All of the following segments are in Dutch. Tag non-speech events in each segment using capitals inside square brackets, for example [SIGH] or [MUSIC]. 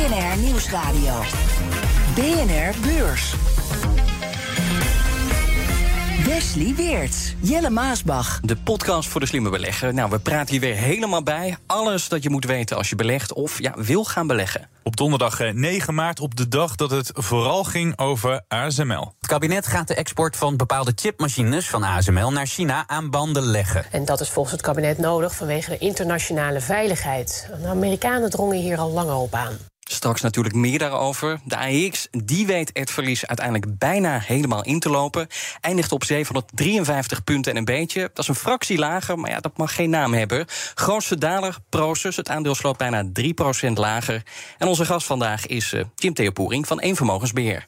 BNR Nieuwsradio. BNR Beurs. Wesley Weerts, Jelle Maasbach. De podcast voor de slimme belegger. Nou, we praten hier weer helemaal bij. Alles dat je moet weten als je belegt of ja, wil gaan beleggen. Op donderdag 9 eh, maart, op de dag dat het vooral ging over ASML. Het kabinet gaat de export van bepaalde chipmachines van ASML naar China aan banden leggen. En dat is volgens het kabinet nodig vanwege de internationale veiligheid. De Amerikanen drongen hier al langer op aan. Straks natuurlijk meer daarover. De AEX die weet het verlies uiteindelijk bijna helemaal in te lopen. Eindigt op 753 punten en een beetje. Dat is een fractie lager, maar ja, dat mag geen naam hebben. Grootste daler, Proces. Het aandeel sloot bijna 3% lager. En onze gast vandaag is Jim Theopoering van Eenvermogensbeheer.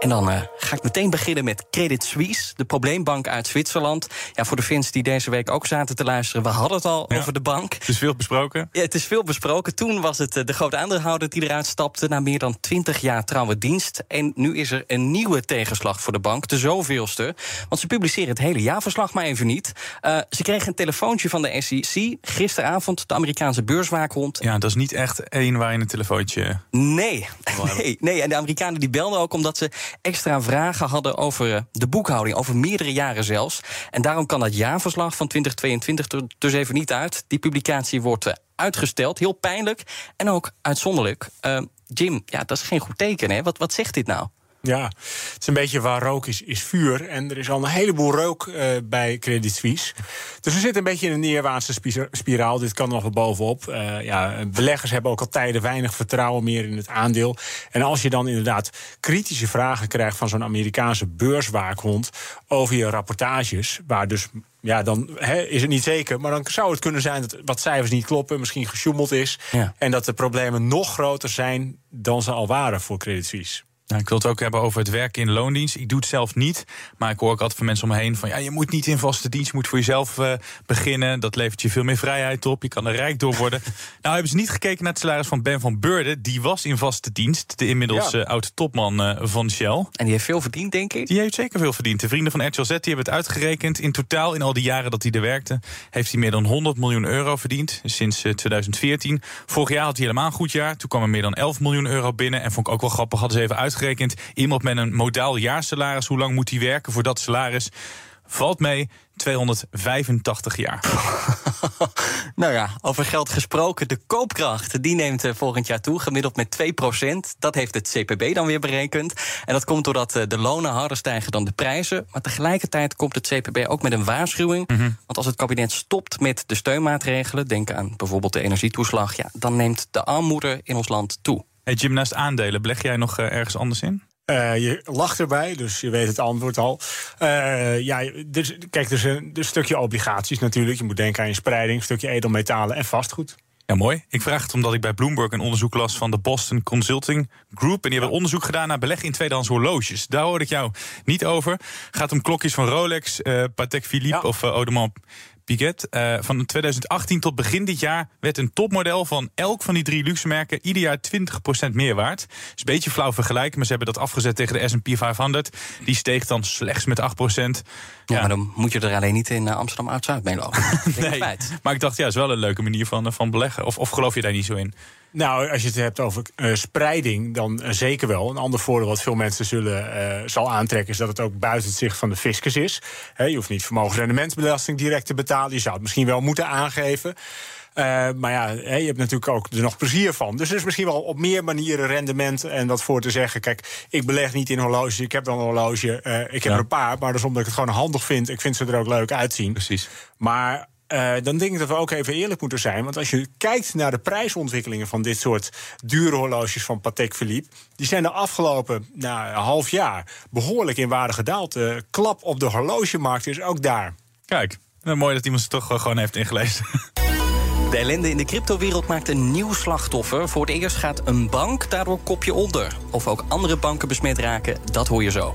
En dan uh, ga ik meteen beginnen met Credit Suisse, de probleembank uit Zwitserland. Ja, voor de fans die deze week ook zaten te luisteren, we hadden het al over de bank. Het is veel besproken. Ja, het is veel besproken. Toen was het uh, de grote aandeelhouder die eruit stapte na meer dan 20 jaar trouwe dienst. En nu is er een nieuwe tegenslag voor de bank, de zoveelste. Want ze publiceren het hele jaarverslag maar even niet. Uh, ze kregen een telefoontje van de SEC gisteravond, de Amerikaanse beurswaakhond. Ja, dat is niet echt één waar je een telefoontje. Nee, [LAUGHS] nee, nee. En de Amerikanen die belden ook omdat ze extra vragen hadden over eh, de boekhouding, over meerdere jaren zelfs. En daarom kan dat jaarverslag van 2022 er dus even niet uit. Die publicatie wordt eh, uitgesteld, heel pijnlijk en ook uitzonderlijk. Uh, Jim, ja, dat is geen goed teken, hè? Wat, wat zegt dit nou? Ja, het is een beetje waar rook is, is vuur. En er is al een heleboel rook uh, bij Credit Suisse. Dus we zitten een beetje in een neerwaartse spiraal. Dit kan nog wel bovenop. Uh, ja, beleggers hebben ook al tijden weinig vertrouwen meer in het aandeel. En als je dan inderdaad kritische vragen krijgt van zo'n Amerikaanse beurswaakhond over je rapportages, waar dus ja, dan he, is het niet zeker. Maar dan zou het kunnen zijn dat wat cijfers niet kloppen, misschien gesjoemeld is. Ja. En dat de problemen nog groter zijn dan ze al waren voor Credit Suisse. Nou, ik wil het ook hebben over het werken in loondienst. Ik doe het zelf niet, maar ik hoor ook altijd van mensen om me heen van ja, je moet niet in vaste dienst, je moet voor jezelf uh, beginnen. Dat levert je veel meer vrijheid op. Je kan er rijk door worden. [LAUGHS] nou hebben ze niet gekeken naar het salaris van Ben van Beurden. Die was in vaste dienst, de inmiddels ja. uh, oude topman uh, van Shell. En die heeft veel verdiend, denk ik. Die heeft zeker veel verdiend. De vrienden van RTL Z die hebben het uitgerekend. In totaal, in al die jaren dat hij er werkte, heeft hij meer dan 100 miljoen euro verdiend sinds 2014. Vorig jaar had hij helemaal een goed jaar. Toen kwam er meer dan 11 miljoen euro binnen. En vond ik ook wel grappig, hadden ze even uitgerekend uitgerekend. Iemand met een modaal jaarsalaris, hoe lang moet hij werken voor dat salaris? Valt mee 285 jaar. [LAUGHS] nou ja, over geld gesproken. De koopkracht die neemt eh, volgend jaar toe, gemiddeld met 2% Dat heeft het CPB dan weer berekend. En dat komt doordat eh, de lonen harder stijgen dan de prijzen. Maar tegelijkertijd komt het CPB ook met een waarschuwing. Mm -hmm. Want als het kabinet stopt met de steunmaatregelen, denk aan bijvoorbeeld de energietoeslag, ja, dan neemt de armoede in ons land toe. Hey Jim, naast aandelen, beleg jij nog uh, ergens anders in? Uh, je lacht erbij, dus je weet het antwoord al. Uh, ja, dus, kijk, dus een, stukje obligaties natuurlijk. Je moet denken aan je spreiding, een stukje edelmetalen en vastgoed. Ja, mooi. Ik vraag het omdat ik bij Bloomberg een onderzoek las van de Boston Consulting Group. En die hebben onderzoek gedaan naar beleggen in tweedehands horloges. Daar hoorde ik jou niet over. Gaat om klokjes van Rolex, uh, Patek Philippe ja. of uh, Audemars Piguet. Uh, van 2018 tot begin dit jaar werd een topmodel van elk van die drie luxe merken ieder jaar 20% meer waard. Is een beetje flauw vergelijken, maar ze hebben dat afgezet tegen de S&P 500. Die steeg dan slechts met 8%. Ja, ja, maar dan moet je er alleen niet in Amsterdam Oud-Zuid mee lopen. [LAUGHS] nee, maar ik dacht, ja, is wel een leuke manier van, van beleggen. Of, of geloof je daar niet zo in? Nou, als je het hebt over uh, spreiding, dan uh, zeker wel. Een ander voordeel wat veel mensen zullen, uh, zal aantrekken... is dat het ook buiten het zicht van de fiscus is. He, je hoeft niet vermogensrendementsbelasting direct te betalen. Je zou het misschien wel moeten aangeven. maar ja, je hebt natuurlijk ook er nog plezier van. Dus er is misschien wel op meer manieren rendement en wat voor te zeggen. Kijk, ik beleg niet in horloges. Ik heb dan een horloge. ik heb ja. er een paar, maar dat is omdat ik het gewoon handig vind. Ik vind ze er ook leuk uitzien. Precies. Maar uh, dan denk ik dat we ook even eerlijk moeten zijn. Want als je kijkt naar de prijsontwikkelingen van dit soort dure horloges van Patek Philippe. Die zijn de afgelopen nou, half jaar behoorlijk in waarde gedaald. De klap op de horlogemarkt is ook daar. Kijk, nou, mooi dat iemand ze toch gewoon heeft ingelezen. De ellende in de cryptowereld maakt een nieuw slachtoffer. Voor het eerst gaat een bank daardoor kopje onder. Of ook andere banken besmet raken, dat hoor je zo.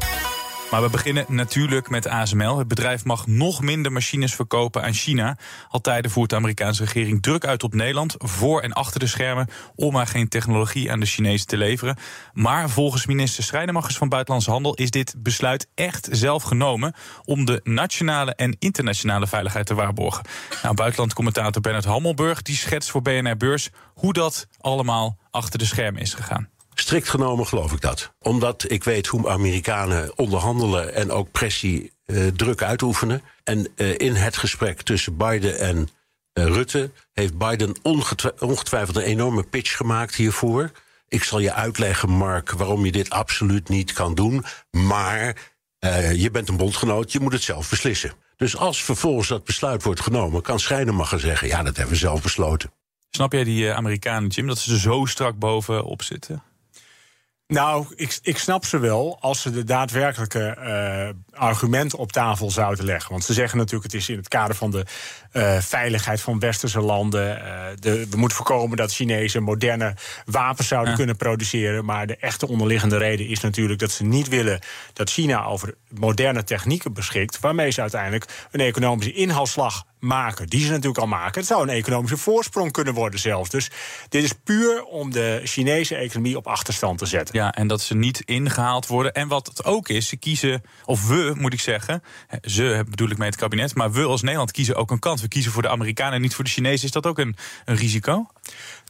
Maar we beginnen natuurlijk met ASML. Het bedrijf mag nog minder machines verkopen aan China. Al tijden voert de Amerikaanse regering druk uit op Nederland, voor en achter de schermen, om maar geen technologie aan de Chinezen te leveren. Maar volgens minister Schrijnemachers van Buitenlandse Handel is dit besluit echt zelf genomen om de nationale en internationale veiligheid te waarborgen. Nou, buitenlandcommentator Bernard Hammelburg die schetst voor BNR Beurs hoe dat allemaal achter de schermen is gegaan. Strikt genomen geloof ik dat. Omdat ik weet hoe Amerikanen onderhandelen en ook pressie uh, druk uitoefenen. En uh, in het gesprek tussen Biden en uh, Rutte heeft Biden ongetwijfeld een enorme pitch gemaakt hiervoor. Ik zal je uitleggen, Mark, waarom je dit absoluut niet kan doen. Maar je bent een bondgenoot, je moet het zelf beslissen. Dus als vervolgens dat besluit wordt genomen, kan Schrijnemacher zeggen: ja, dat hebben we zelf besloten. Snap jij die Amerikanen, Jim, dat ze er zo strak bovenop zitten? Nou, ik, ik snap ze wel als ze de daadwerkelijke uh, argumenten op tafel zouden leggen. Want ze zeggen natuurlijk, het is in het kader van de uh, veiligheid van westerse landen. Uh, de, we moeten voorkomen dat Chinezen moderne wapens zouden ja. kunnen produceren. Maar de echte onderliggende reden is natuurlijk dat ze niet willen dat China over moderne technieken beschikt. Waarmee ze uiteindelijk een economische inhaalslag maken. Die ze natuurlijk al maken. Het zou een economische voorsprong kunnen worden zelfs. Dus dit is puur om de Chinese economie op achterstand te zetten. Ja, en dat ze niet ingehaald worden. En wat het ook is, ze kiezen, of we moet ik zeggen, ze bedoel ik mee het kabinet, maar we als Nederland kiezen ook een kant. We kiezen voor de Amerikanen en niet voor de Chinezen. Is dat ook een, een risico?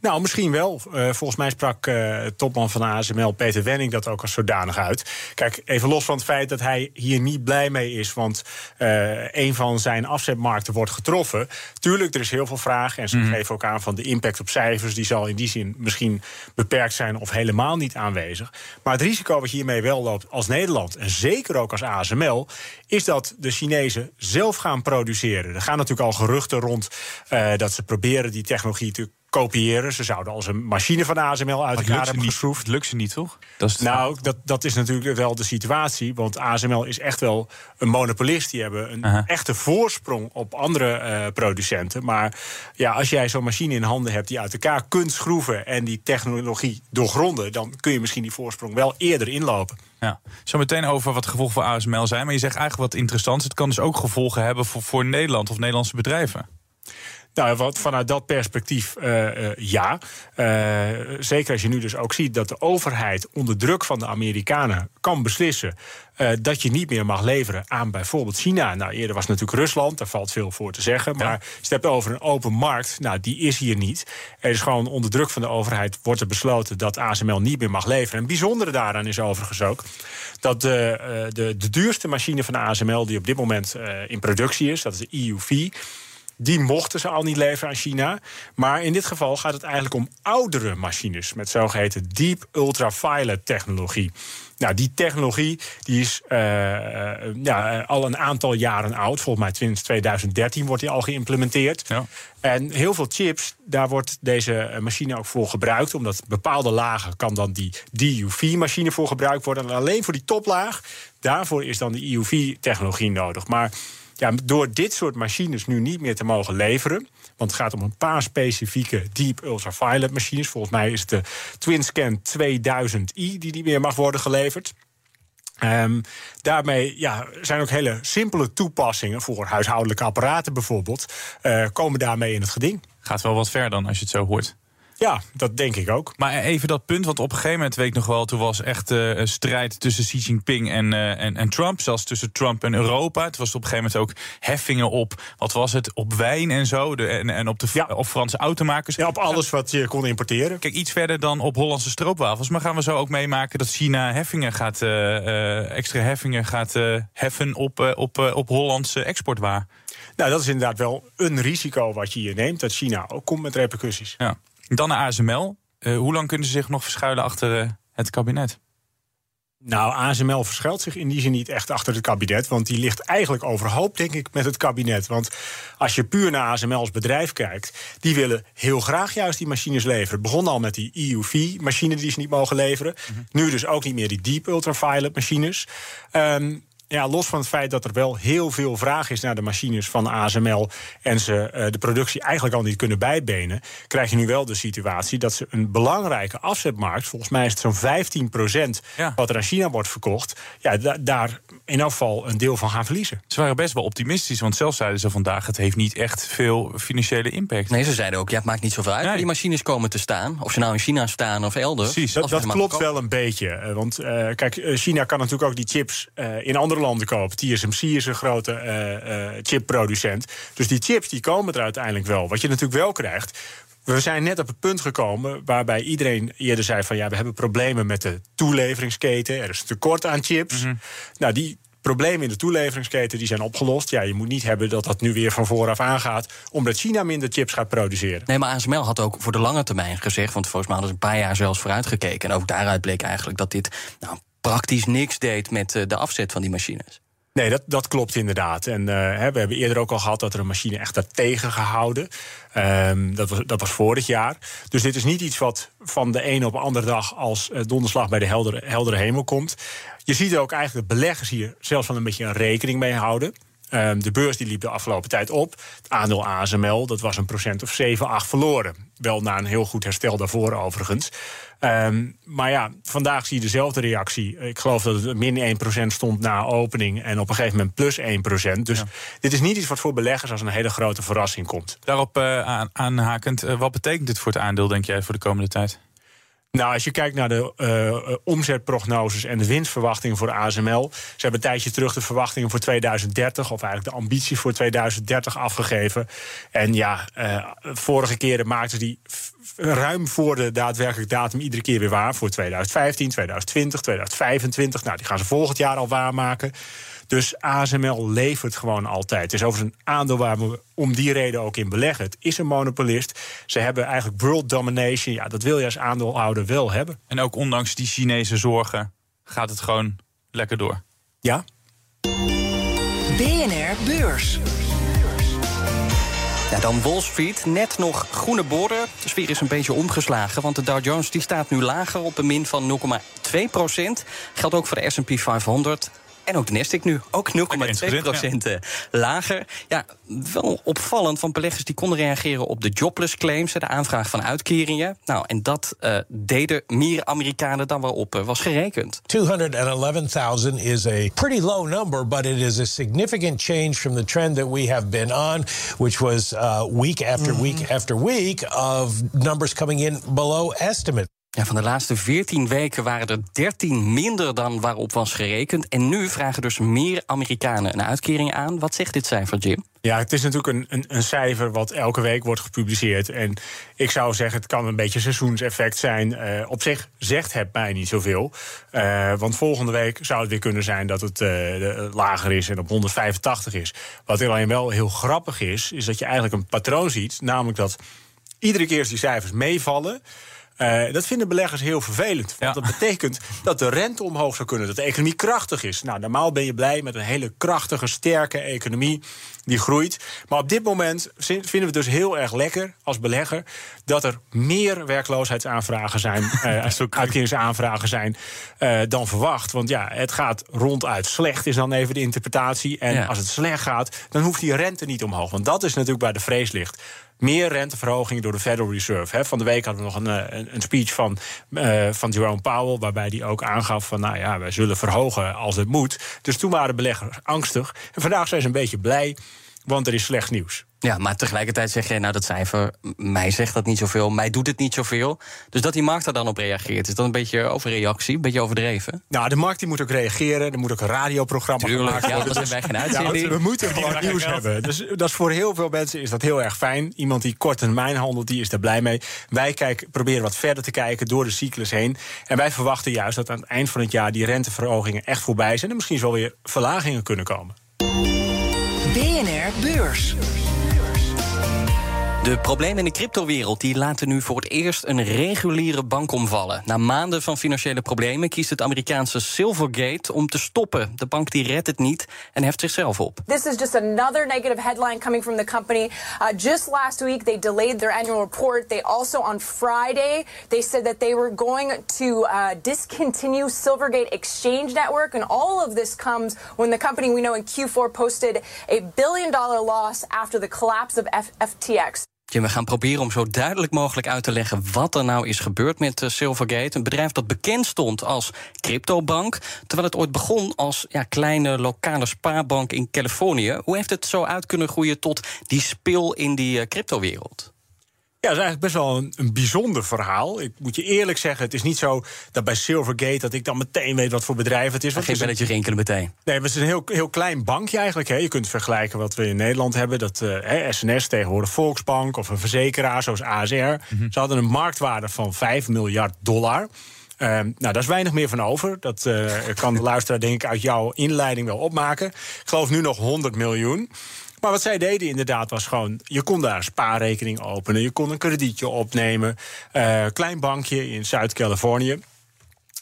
Nou, misschien wel. Uh, volgens mij sprak uh, topman van ASML, Peter Wenning, dat ook als zodanig uit. Kijk, even los van het feit dat hij hier niet blij mee is, want uh, een van zijn afzetmarkten wordt getroffen. Tuurlijk, er is heel veel vraag en ze mm. geven ook aan van de impact op cijfers, die zal in die zin misschien beperkt zijn of helemaal niet aanwezig. Maar het risico wat je hiermee wel loopt als Nederland, en zeker ook als ASML, is dat de Chinezen zelf gaan produceren. Er gaan natuurlijk al geruchten rond dat ze proberen die technologie te kopiëren. Ze zouden als een machine van ASML uit elkaar hebben geschroefd. Het lukt ze niet, toch? Dat is nou, dat, dat is natuurlijk wel de situatie. Want ASML is echt wel een monopolist. Die hebben een uh -huh. echte voorsprong op andere uh, producenten. Maar ja, als jij zo'n machine in handen hebt die uit elkaar kunt schroeven... en die technologie doorgronden... dan kun je misschien die voorsprong wel eerder inlopen. Ja, zo meteen over wat de gevolgen voor ASML zijn. Maar je zegt eigenlijk wat interessants. Het kan dus ook gevolgen hebben voor, voor Nederland of Nederlandse bedrijven. Nou, wat, vanuit dat perspectief uh, uh, ja. Uh, zeker als je nu dus ook ziet dat de overheid onder druk van de Amerikanen kan beslissen dat je niet meer mag leveren aan bijvoorbeeld China. Nou, eerder was het natuurlijk Rusland, daar valt veel voor te zeggen. Maar ja. je hebt over een open markt, nou, die is hier niet. Er is gewoon onder druk van de overheid wordt er besloten dat ASML niet meer mag leveren. En het bijzondere daaraan is overigens ook dat de, de, de duurste machine van de ASML die op dit moment in productie is, dat is de EUV. Die mochten ze al niet leveren aan China. Maar in dit geval gaat het eigenlijk om oudere machines met zogeheten deep ultraviolet technologie. Nou, die technologie die is uh, ja, al een aantal jaren oud. Volgens mij sinds 2013 wordt die al geïmplementeerd. Ja. En heel veel chips, daar wordt deze machine ook voor gebruikt. Omdat bepaalde lagen kan dan die DUV-machine voor gebruikt worden. En alleen voor die toplaag, daarvoor is dan de EUV-technologie nodig. Maar ja, door dit soort machines nu niet meer te mogen leveren. Want het gaat om een paar specifieke deep ultraviolet machines. Volgens mij is het de TwinScan 2000i die niet meer mag worden geleverd. Um, daarmee ja, zijn ook hele simpele toepassingen voor huishoudelijke apparaten bijvoorbeeld. Uh, komen daarmee in het geding. Gaat wel wat ver dan als je het zo hoort. Ja, dat denk ik ook. Maar even dat punt, want op een gegeven moment weet ik nog wel... toen was echt uh, een strijd tussen Xi Jinping en, uh, en, en Trump. Zelfs tussen Trump en Europa. Het was op een gegeven moment ook heffingen op... wat was het, op wijn en zo. De, en, en op, de, ja. op Franse automakers. Ja, op alles wat je kon importeren. Kijk, iets verder dan op Hollandse stroopwafels. Maar gaan we zo ook meemaken dat China heffingen gaat, uh, extra heffingen gaat heffen op, op, op Hollandse exportwaar? Nou, dat is inderdaad wel een risico wat je hier neemt. Dat China ook komt met repercussies. Ja. Dan naar ASML. Uh, hoe lang kunnen ze zich nog verschuilen achter uh, het kabinet? Nou, ASML verschuilt zich in die zin niet echt achter het kabinet. Want die ligt eigenlijk overhoop, denk ik, met het kabinet. Want als je puur naar ASML als bedrijf kijkt... die willen heel graag juist die machines leveren. Het begon al met die EUV-machine die ze niet mogen leveren. Mm -hmm. Nu dus ook niet meer die deep ultraviolet machines. Um, ja, los van het feit dat er wel heel veel vraag is naar de machines van ASML en ze eh, de productie eigenlijk al niet kunnen bijbenen, krijg je nu wel de situatie dat ze een belangrijke afzetmarkt, volgens mij is het zo'n 15 Ja. wat er aan China wordt verkocht, ja, da- daar in afval een deel van gaan verliezen. Ze waren best wel optimistisch, want zelfs zeiden ze vandaag... het heeft niet echt veel financiële impact. Nee, ze zeiden ook, ja, het maakt niet zoveel uit waar Nee. die machines komen te staan. Of ze nou in China staan of elders. Precies. Dat, klopt wel een beetje. eh, Want eh, kijk, China kan natuurlijk ook die chips eh, in andere landen kopen. TSMC is een grote eh, eh, chipproducent. Dus die chips die komen er uiteindelijk wel. Wat je natuurlijk wel krijgt. We zijn net op het punt gekomen waarbij iedereen eerder zei van ja, we hebben problemen met de toeleveringsketen. Er is een tekort aan chips. Nou, die problemen in de toeleveringsketen die zijn opgelost. Ja, je moet niet hebben dat dat nu weer van vooraf aangaat, omdat China minder chips gaat produceren. Nee, maar ASML had ook voor de lange termijn gezegd... want volgens mij hadden ze een paar jaar zelfs vooruitgekeken... en ook daaruit bleek eigenlijk dat dit nou, praktisch niks deed... met eh, de afzet van die machines. Nee, dat, dat klopt inderdaad. En eh, we hebben eerder ook al gehad dat er een machine echt had tegengehouden. Ehm, dat, was, dat was vorig jaar. Dus dit is niet iets wat van de ene op de andere dag als eh, donderslag bij de heldere, heldere hemel komt. Je ziet ook eigenlijk dat beleggers hier zelfs wel een beetje een rekening mee houden. Ehm, de beurs die liep de afgelopen tijd op. Het aandeel ASML, dat was een procent of 7, 8 verloren. Wel na een heel goed herstel daarvoor overigens. Ehm, maar ja, vandaag zie je dezelfde reactie. Ik geloof dat het min 1% stond na opening... en op een gegeven moment plus 1%. Dus dit is niet iets wat voor beleggers als een hele grote verrassing komt. Daarop eh, aan, aanhakend, eh, wat betekent dit voor het aandeel, denk jij, voor de komende tijd? Nou, als je kijkt naar de eh, eh, omzetprognoses en de winstverwachtingen voor ASML. Ze hebben een tijdje terug de verwachtingen voor 2030, of eigenlijk de ambitie voor 2030 afgegeven. En ja, eh, vorige keren maakten die ruim voor de daadwerkelijke datum iedere keer weer waar. Voor 2015, 2020, 2025. Nou, die gaan ze volgend jaar al waarmaken. Dus ASML levert gewoon altijd. Het is overigens een aandeel waar we om die reden ook in beleggen. Het is een monopolist. Ze hebben eigenlijk world domination. Ja, dat wil je als aandeelhouder wel hebben. En ook ondanks die Chinese zorgen gaat het gewoon lekker door. Ja, BNR Beurs. Ja, dan Wall Street, net nog groene borden. De sfeer is een beetje omgeslagen, want de Dow Jones die staat nu lager op een min van 0,2 procent. Geldt ook voor de S&P 500. En ook de Nasdaq nu, ook 0,2 procent eh, lager. Ja, wel opvallend, want beleggers die konden reageren op de jobless claims... de aanvraag van uitkeringen. Nou, en dat eh, deden meer Amerikanen dan waarop er was gerekend. 211,000 is a pretty low number, but it is a significant change from the trend that we have been on, which was uh, week after week after week of numbers coming in below estimate. Ja, van de laatste 14 weken waren er 13 minder dan waarop was gerekend. En nu vragen dus meer Amerikanen een uitkering aan. Wat zegt dit cijfer, Jim? Ja, het is natuurlijk een, een, een cijfer wat elke week wordt gepubliceerd. En ik zou zeggen, het kan een beetje seizoenseffect zijn. Eh, op zich zegt het mij niet zoveel. Eh, want volgende week zou het weer kunnen zijn dat het eh, lager is en op 185 is. Wat alleen wel heel grappig is, is dat je eigenlijk een patroon ziet. Namelijk dat iedere keer als die cijfers meevallen. Eh, dat vinden beleggers heel vervelend. Want dat betekent dat de rente omhoog zou kunnen, dat de economie krachtig is. Nou, normaal ben je blij met een hele krachtige, sterke economie die groeit. Maar op dit moment vinden we het dus heel erg lekker als belegger dat er meer werkloosheidsaanvragen zijn, [LAUGHS] eh, uitkeringsaanvragen zijn eh, dan verwacht. Want ja, het gaat ronduit slecht, is dan even de interpretatie. En Ja. als het slecht gaat, dan hoeft die rente niet omhoog. Want dat is natuurlijk waar de vrees ligt. Meer renteverhoging door de Federal Reserve. Van de week hadden we nog een, eh, een, speech van, van Jerome Powell... waarbij hij ook aangaf van, nou ja, wij zullen verhogen als het moet. Dus toen waren beleggers angstig. En vandaag zijn ze een beetje blij, want er is slecht nieuws. Ja, maar tegelijkertijd zeg je, nou dat cijfer, mij zegt dat niet zoveel, mij doet het niet zoveel. Dus dat die markt daar dan op reageert, is dat een beetje overreactie, een beetje overdreven? Nou, de markt die moet ook reageren. Er moet ook een radioprogramma Tuurlijk, gemaakt ja, worden. hebben wij geen Ja, uitzending. we moeten gewoon nieuws hebben. Dus dat is voor heel veel mensen is dat heel erg fijn. Iemand die kort termijn handelt, die is daar blij mee. Wij kijken, proberen wat verder te kijken door de cyclus heen. En wij verwachten juist dat aan het eind van het jaar... die renteverhogingen echt voorbij zijn... en misschien wel weer verlagingen kunnen komen. BNR Beurs. De problemen in de cryptowereld die laten nu voor het eerst een reguliere bank omvallen. Na maanden van financiële problemen kiest het Amerikaanse Silvergate om te stoppen. De bank die redt het niet en heft zichzelf op. This is just another negative headline coming from the company. Uh, just last week, they delayed their annual report. They also, on Friday, they said that they were going to uh, discontinue Silvergate Exchange Network. And all of this comes when the company we know in Q4 posted a billion dollar loss after the collapse of F- FTX. We gaan proberen om zo duidelijk mogelijk uit te leggen wat er nou is gebeurd met eh, Silvergate. Een bedrijf dat bekend stond als cryptobank, terwijl het ooit begon als ja, kleine lokale spaarbank in Californië. Hoe heeft het zo uit kunnen groeien tot die spil in die uh, cryptowereld? Ja, dat is eigenlijk best wel een, een, bijzonder verhaal. Ik moet je eerlijk zeggen, het is niet zo dat bij Silvergate... dat ik dan meteen weet wat voor bedrijf het is. Want geen belletje rinkelen meteen. Nee, het is een heel, heel klein bankje eigenlijk. Hè. Je kunt vergelijken wat we in Nederland hebben. Dat uh, SNS tegenwoordig Volksbank of een verzekeraar zoals ASR. Mm -hmm. Ze hadden een marktwaarde van 5 miljard dollar. Uh, nou, daar is weinig meer van over. Dat uh, kan de luisteraar denk ik uit jouw inleiding wel opmaken. Ik geloof nu nog 100 miljoen. Maar wat zij deden inderdaad was gewoon... je kon daar een spaarrekening openen, je kon een kredietje opnemen. Uh, klein bankje in Zuid-Californië.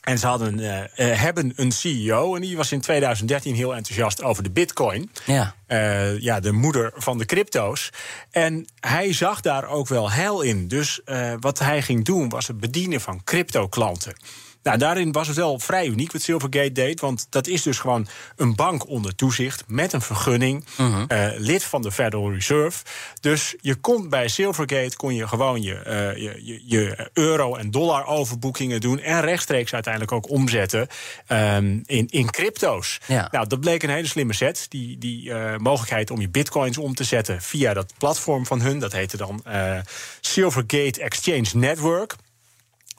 En ze hadden, uh, uh, hebben een CEO en die was in 2013 heel enthousiast over de bitcoin. Ja. Uh, ja, de moeder van de crypto's. En hij zag daar ook wel heil in. Dus wat hij ging doen was het bedienen van crypto-klanten. Nou, daarin was het wel vrij uniek wat Silvergate deed. Want dat is dus gewoon een bank onder toezicht met een vergunning. Uh -huh. uh, lid van de Federal Reserve. Dus je kon bij Silvergate kon je gewoon je, uh, je, je, je, euro- en dollar overboekingen doen. En rechtstreeks uiteindelijk ook omzetten um, in, in crypto's. Ja. Nou, dat bleek een hele slimme set. Die, die uh, mogelijkheid om je bitcoins om te zetten via dat platform van hun. Dat heette dan Silvergate Exchange Network.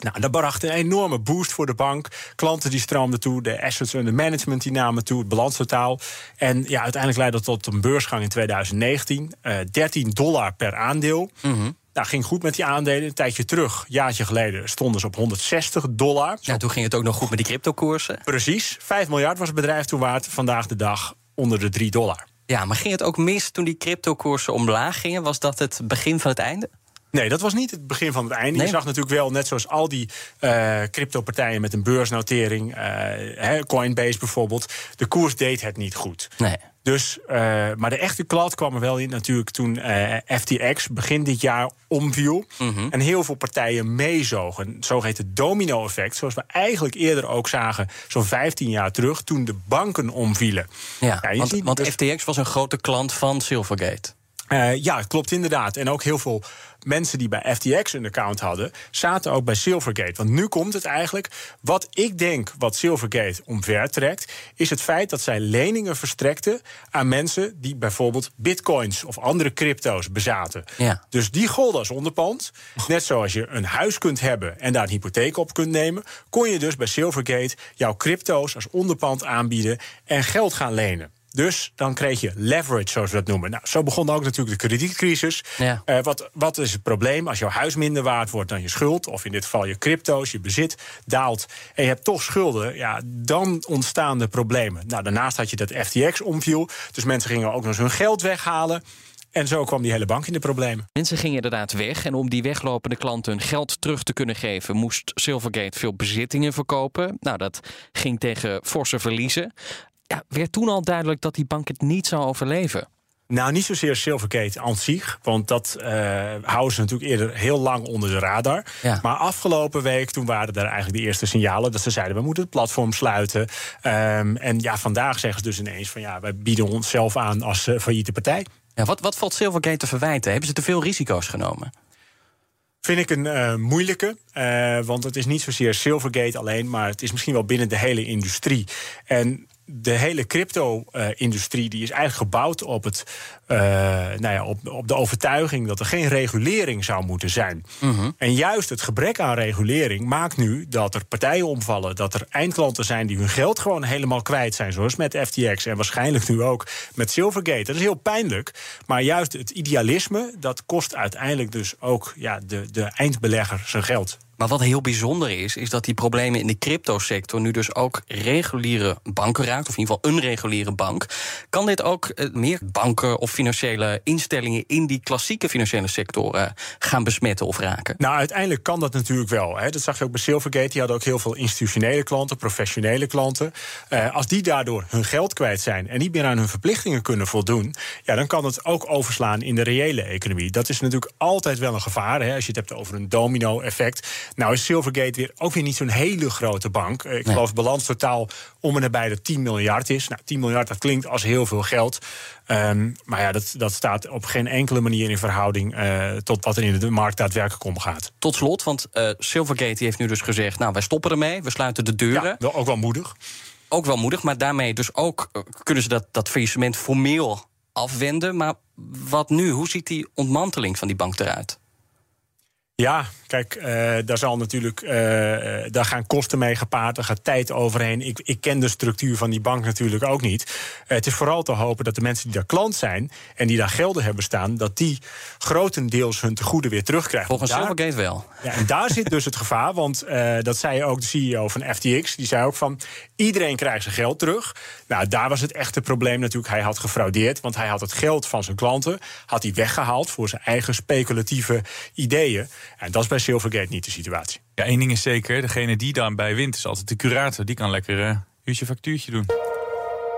Nou, dat bracht een enorme boost voor de bank. Klanten die stroomden toe, de assets en de management die namen toe, het balanstotaal. En ja, uiteindelijk leidde dat tot een beursgang in 2019. Uh, 13 dollar per aandeel. Mm -hmm. Nou, ging goed met die aandelen. Een tijdje terug, een jaartje geleden, stonden ze op 160 dollar. Ja, toen ging het ook nog goed met die cryptokoersen. Precies. 5 miljard was het bedrijf toen waard. Vandaag de dag onder de 3 dollar. Ja, maar ging het ook mis toen die cryptokoersen omlaag gingen? Was dat het begin van het einde? Nee, dat was niet het begin van het einde. Nee. Je zag natuurlijk wel, net zoals al die uh, crypto-partijen met een beursnotering, uh, Coinbase bijvoorbeeld, de koers deed het niet goed. Nee. Dus, uh, maar de echte klad kwam er wel in natuurlijk toen FTX begin dit jaar omviel. Mhm. Mm -hmm. En heel veel partijen meezogen. Het zogeheten domino-effect, zoals we eigenlijk eerder ook zagen, zo'n 15 jaar terug, toen de banken omvielen. Ja, ja want, want dus... FTX was een grote klant van Silvergate. Uh, ja, klopt inderdaad. En ook heel veel mensen die bij FTX een account hadden, zaten ook bij Silvergate. Want nu komt het eigenlijk. Wat ik denk wat Silvergate omver trekt, is het feit dat zij leningen verstrekten aan mensen die bijvoorbeeld bitcoins of andere crypto's bezaten. Ja. Dus die golden als onderpand. Net zoals je een huis kunt hebben en daar een hypotheek op kunt nemen, kon je dus bij Silvergate jouw crypto's als onderpand aanbieden en geld gaan lenen. Dus dan kreeg je leverage, zoals we dat noemen. Nou, zo begon ook natuurlijk de kredietcrisis. Ja. Uh, wat, wat is het probleem? Als jouw huis minder waard wordt dan je schuld... of in dit geval je crypto's, je bezit daalt... en je hebt toch schulden, ja, dan ontstaan de problemen. Nou, daarnaast had je dat FTX omviel. Dus mensen gingen ook nog eens hun geld weghalen... En zo kwam die hele bank in de problemen. Mensen gingen inderdaad weg. En om die weglopende klanten hun geld terug te kunnen geven, moest Silvergate veel bezittingen verkopen. Nou, dat ging tegen forse verliezen. Ja, werd toen al duidelijk dat die bank het niet zou overleven? Nou, niet zozeer Silvergate aan zich. Want dat uh, houden ze natuurlijk eerder heel lang onder de radar. Ja. Maar afgelopen week, toen waren er eigenlijk de eerste signalen... dat ze zeiden, we moeten het platform sluiten. Um, en ja, vandaag zeggen ze dus ineens van... ja, wij bieden onszelf aan als uh, failliete partij. Ja, wat, wat valt Silvergate te verwijten? Hebben ze te veel risico's genomen? Vind ik een uh, moeilijke. Uh, want het is niet zozeer Silvergate alleen... maar het is misschien wel binnen de hele industrie. En de hele crypto-industrie die is eigenlijk gebouwd op, het, uh, nou ja, op, op de overtuiging dat er geen regulering zou moeten zijn. -hmm. En juist het gebrek aan regulering maakt nu dat er partijen omvallen, dat er eindklanten zijn die hun geld gewoon helemaal kwijt zijn, zoals met FTX en waarschijnlijk nu ook met Silvergate. Dat is heel pijnlijk, maar juist het idealisme dat kost uiteindelijk dus ook ja, de, de eindbelegger zijn geld. Maar wat heel bijzonder is, is dat die problemen in de cryptosector nu dus ook reguliere banken raakt, of in ieder geval een reguliere bank. Kan dit ook eh, meer banken of financiële instellingen in die klassieke financiële sector eh, gaan besmetten of raken? Nou, uiteindelijk kan dat natuurlijk wel. Hè. Dat zag je ook bij Silvergate. Die hadden ook heel veel institutionele klanten, professionele klanten. Eh, als die daardoor hun geld kwijt zijn en niet meer aan hun verplichtingen kunnen voldoen, ja, dan kan het ook overslaan in de reële economie. Dat is natuurlijk altijd wel een gevaar. Hè, als je het hebt over een domino-effect. Nou is Silvergate weer ook weer niet zo'n hele grote bank. Eh, Ik Nee. geloof balans totaal om en nabij de 10 miljard is. Nou, 10 miljard, dat klinkt als heel veel geld. Ehm, maar ja, dat, dat staat op geen enkele manier in verhouding eh, tot wat er in de markt daadwerkelijk omgaat. Tot slot, want eh, Silvergate heeft nu dus gezegd: Nou, wij stoppen ermee, we sluiten de deuren. wel, ook wel moedig. Ook wel moedig, maar daarmee dus ook kunnen ze dat, dat faillissement formeel afwenden. Maar wat nu? Hoe ziet die ontmanteling van die bank eruit? Ja, kijk, eh, daar zal natuurlijk eh, daar gaan kosten mee gepaard, daar gaat tijd overheen. Ik, ik ken de structuur van die bank natuurlijk ook niet. Eh, het is vooral te hopen dat de mensen die daar klant zijn en die daar gelden hebben staan, dat die grotendeels hun tegoeden weer terugkrijgen. Volgens Daar- Silvergate wel. Ja, en daar zit dus het gevaar, want dat zei ook de CEO van FTX. Die zei ook van, iedereen krijgt zijn geld terug. Nou, daar was het echte probleem natuurlijk. Hij had gefraudeerd, want hij had het geld van zijn klanten... had hij weggehaald voor zijn eigen speculatieve ideeën. En dat is bij Silvergate niet de situatie. Ja, één ding is zeker, degene die daarbij wint is altijd de curator. Die kan lekker eh uurtje factuurtje doen.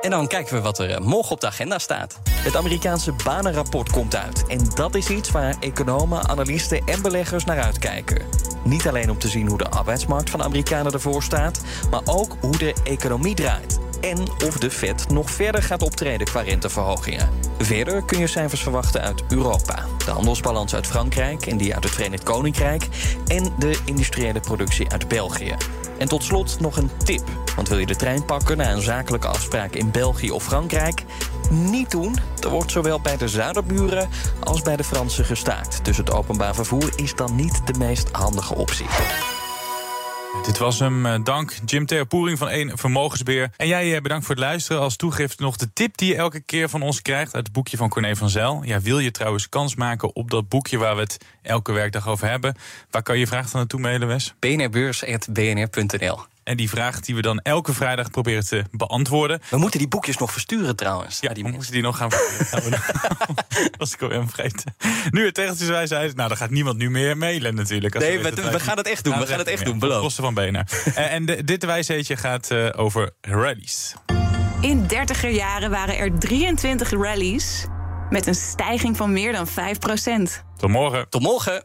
En dan kijken we wat er eh, morgen op de agenda staat. Het Amerikaanse banenrapport komt uit. En dat is iets waar economen, analisten en beleggers naar uitkijken. Niet alleen om te zien hoe de arbeidsmarkt van Amerikanen ervoor staat, maar ook hoe de economie draait. En of de Fed nog verder gaat optreden qua renteverhogingen. Verder kun je cijfers verwachten uit Europa. De handelsbalans uit Frankrijk en die uit het Verenigd Koninkrijk. En de industriële productie uit België. En tot slot nog een tip. Want wil je de trein pakken naar een zakelijke afspraak in België of Frankrijk? Niet doen. Er wordt zowel bij de zuiderburen als bij de Fransen gestaakt. Dus het openbaar vervoer is dan niet de meest handige optie. Dit was hem. Eh, Dank Jim Theopoering van 1 Vermogensbeheer. En jij eh, bedankt voor het luisteren. Als toegift nog de tip die je elke keer van ons krijgt... uit het boekje van Corné van Zijl. Ja, wil je trouwens kans maken op dat boekje... waar we het elke werkdag over hebben? Waar kan je je vraag dan naartoe mailen, Wes? bnrbeurs.bnr.nl En die vraag die we dan elke vrijdag proberen te beantwoorden. We moeten die boekjes nog versturen trouwens. Ja, die we moeten die nog gaan versturen. Dat [LAUGHS] was ik alweer vergeten. Nu het tegeltjeswijsheid. Nou, dan gaat niemand nu meer mailen natuurlijk. Als Nee, we- gaan het echt doen, Nou, we gaan het echt doen, op beloofd. kosten van BNR. [LAUGHS] Eh, en de, dit wijsheidje gaat eh, over rallies. In dertiger jaren waren er 23 rallies met een stijging van meer dan 5% Tot morgen. Tot morgen.